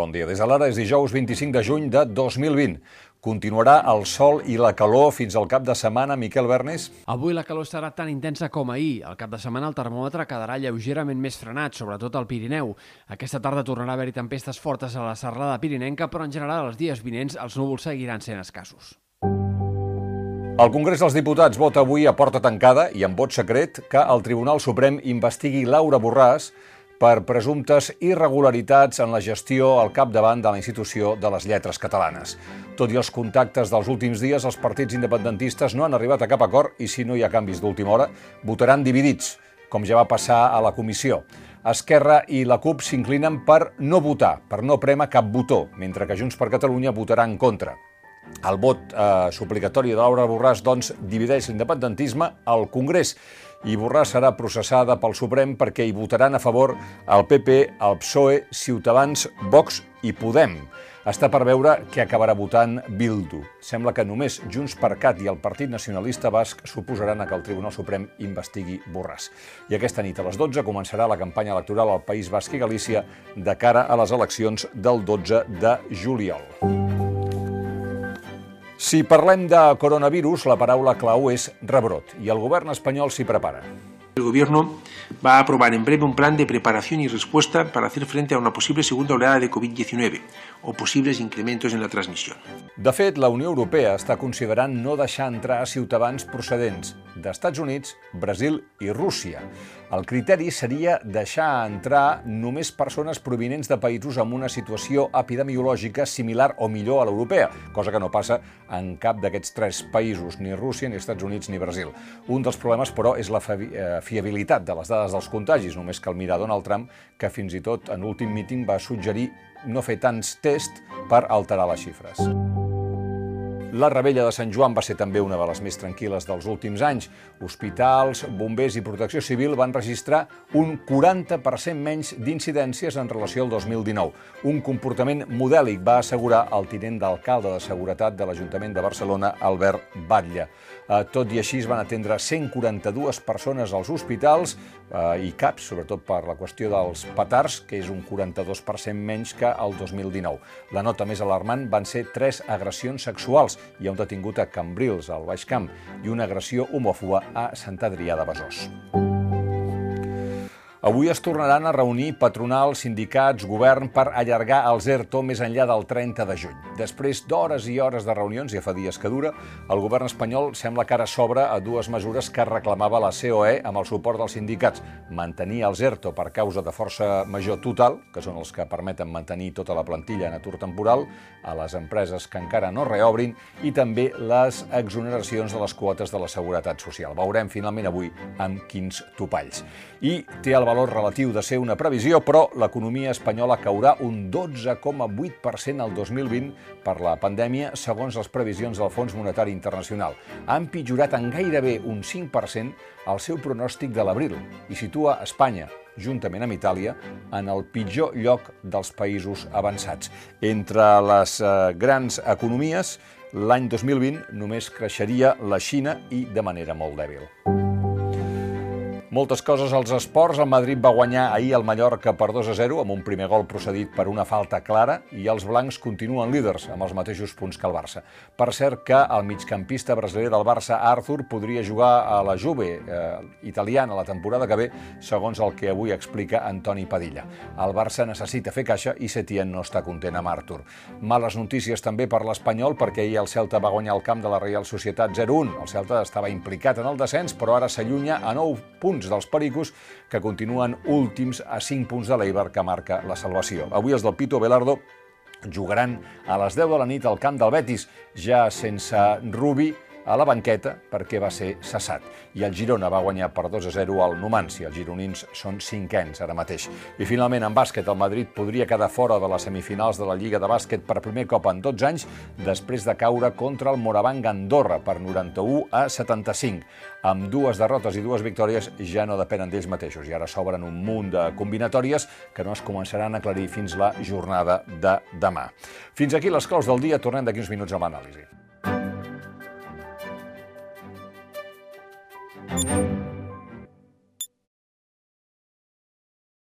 Bon dia. Des de l'ara és dijous 25 de juny de 2020. Continuarà el sol i la calor fins al cap de setmana, Miquel Bernis? Avui la calor serà tan intensa com ahir. Al cap de setmana el termòmetre quedarà lleugerament més frenat, sobretot al Pirineu. Aquesta tarda tornarà a haver-hi tempestes fortes a la serrada pirinenca, però en general els dies vinents els núvols seguiran sent escassos. El Congrés dels Diputats vota avui a porta tancada i amb vot secret que el Tribunal Suprem investigui Laura Borràs per presumptes irregularitats en la gestió al capdavant de la institució de les lletres catalanes. Tot i els contactes dels últims dies, els partits independentistes no han arribat a cap acord i si no hi ha canvis d'última hora, votaran dividits, com ja va passar a la comissió. Esquerra i la CUP s'inclinen per no votar, per no prema cap botó, mentre que Junts per Catalunya votarà en contra. El vot eh, suplicatori de Laura Borràs, doncs, divideix l'independentisme al Congrés i Borràs serà processada pel Suprem perquè hi votaran a favor el PP, el PSOE, Ciutadans, Vox i Podem. Està per veure què acabarà votant Bildu. Sembla que només Junts per Cat i el Partit Nacionalista Basc suposaran que el Tribunal Suprem investigui Borràs. I aquesta nit a les 12 començarà la campanya electoral al País Basc i Galícia de cara a les eleccions del 12 de juliol. Si parlem de coronavirus, la paraula clau és rebrot i el govern espanyol s'hi prepara. El Gobierno va a aprobar en breve un plan de preparación y respuesta para hacer frente a una posible segunda oleada de COVID-19 o posibles incrementos en la transmissió. De fet, la Unió Europea està considerant no deixar entrar ciutadans procedents d'Estats Units, Brasil i Rússia. El criteri seria deixar entrar només persones provinents de països amb una situació epidemiològica similar o millor a l'europea, cosa que no passa en cap d'aquests tres països, ni Rússia, ni Estats Units, ni Brasil. Un dels problemes, però, és la eh, fiabilitat de les dades dels contagis. Només cal mirar Donald Trump, que fins i tot en l'últim míting va suggerir no fer tants tests per alterar les xifres. La rebella de Sant Joan va ser també una de les més tranquil·les dels últims anys. Hospitals, bombers i protecció civil van registrar un 40% menys d'incidències en relació al 2019. Un comportament modèlic, va assegurar el tinent d'alcalde de Seguretat de l'Ajuntament de Barcelona, Albert Batlle. Eh, tot i així es van atendre 142 persones als hospitals eh, i CAPs, sobretot per la qüestió dels petards, que és un 42% menys que el 2019. La nota més alarmant van ser tres agressions sexuals. Hi ha un detingut a Cambrils, al Baix Camp, i una agressió homòfoba a Sant Adrià de Besòs. Avui es tornaran a reunir patronals, sindicats, govern per allargar el ZERTO més enllà del 30 de juny. Després d'hores i hores de reunions, ja fa dies que dura, el govern espanyol sembla que ara s'obre a dues mesures que reclamava la COE amb el suport dels sindicats. Mantenir el ZERTO per causa de força major total, que són els que permeten mantenir tota la plantilla en atur temporal, a les empreses que encara no reobrin, i també les exoneracions de les quotes de la Seguretat Social. Veurem finalment avui amb quins topalls. I té el valor relatiu de ser una previsió, però l'economia espanyola caurà un 12,8% al 2020 per la pandèmia, segons les previsions del Fons Monetari Internacional. Ha empitjorat en gairebé un 5% el seu pronòstic de l'abril i situa Espanya, juntament amb Itàlia, en el pitjor lloc dels països avançats. Entre les eh, grans economies, l'any 2020 només creixeria la Xina i de manera molt dèbil. Moltes coses als esports. El Madrid va guanyar ahir el Mallorca per 2 a 0 amb un primer gol procedit per una falta clara i els blancs continuen líders amb els mateixos punts que el Barça. Per cert que el migcampista brasiler del Barça, Arthur, podria jugar a la Juve eh, italiana la temporada que ve, segons el que avui explica Antoni Padilla. El Barça necessita fer caixa i Setién no està content amb Arthur. Males notícies també per l'Espanyol perquè ahir el Celta va guanyar el camp de la Real Societat 0-1. El Celta estava implicat en el descens, però ara s'allunya a 9 punts punts dels Pericos, que continuen últims a 5 punts de l'Eibar, que marca la salvació. Avui els del Pito Belardo jugaran a les 10 de la nit al camp del Betis, ja sense Rubi, a la banqueta perquè va ser cessat. I el Girona va guanyar per 2 a 0 al Numancia. Els gironins són cinquens ara mateix. I finalment, en bàsquet, el Madrid podria quedar fora de les semifinals de la Lliga de Bàsquet per primer cop en 12 anys després de caure contra el Moravang Andorra per 91 a 75. Amb dues derrotes i dues victòries ja no depenen d'ells mateixos i ara s'obren un munt de combinatòries que no es començaran a aclarir fins la jornada de demà. Fins aquí les claus del dia. Tornem d'aquí uns minuts amb l'anàlisi.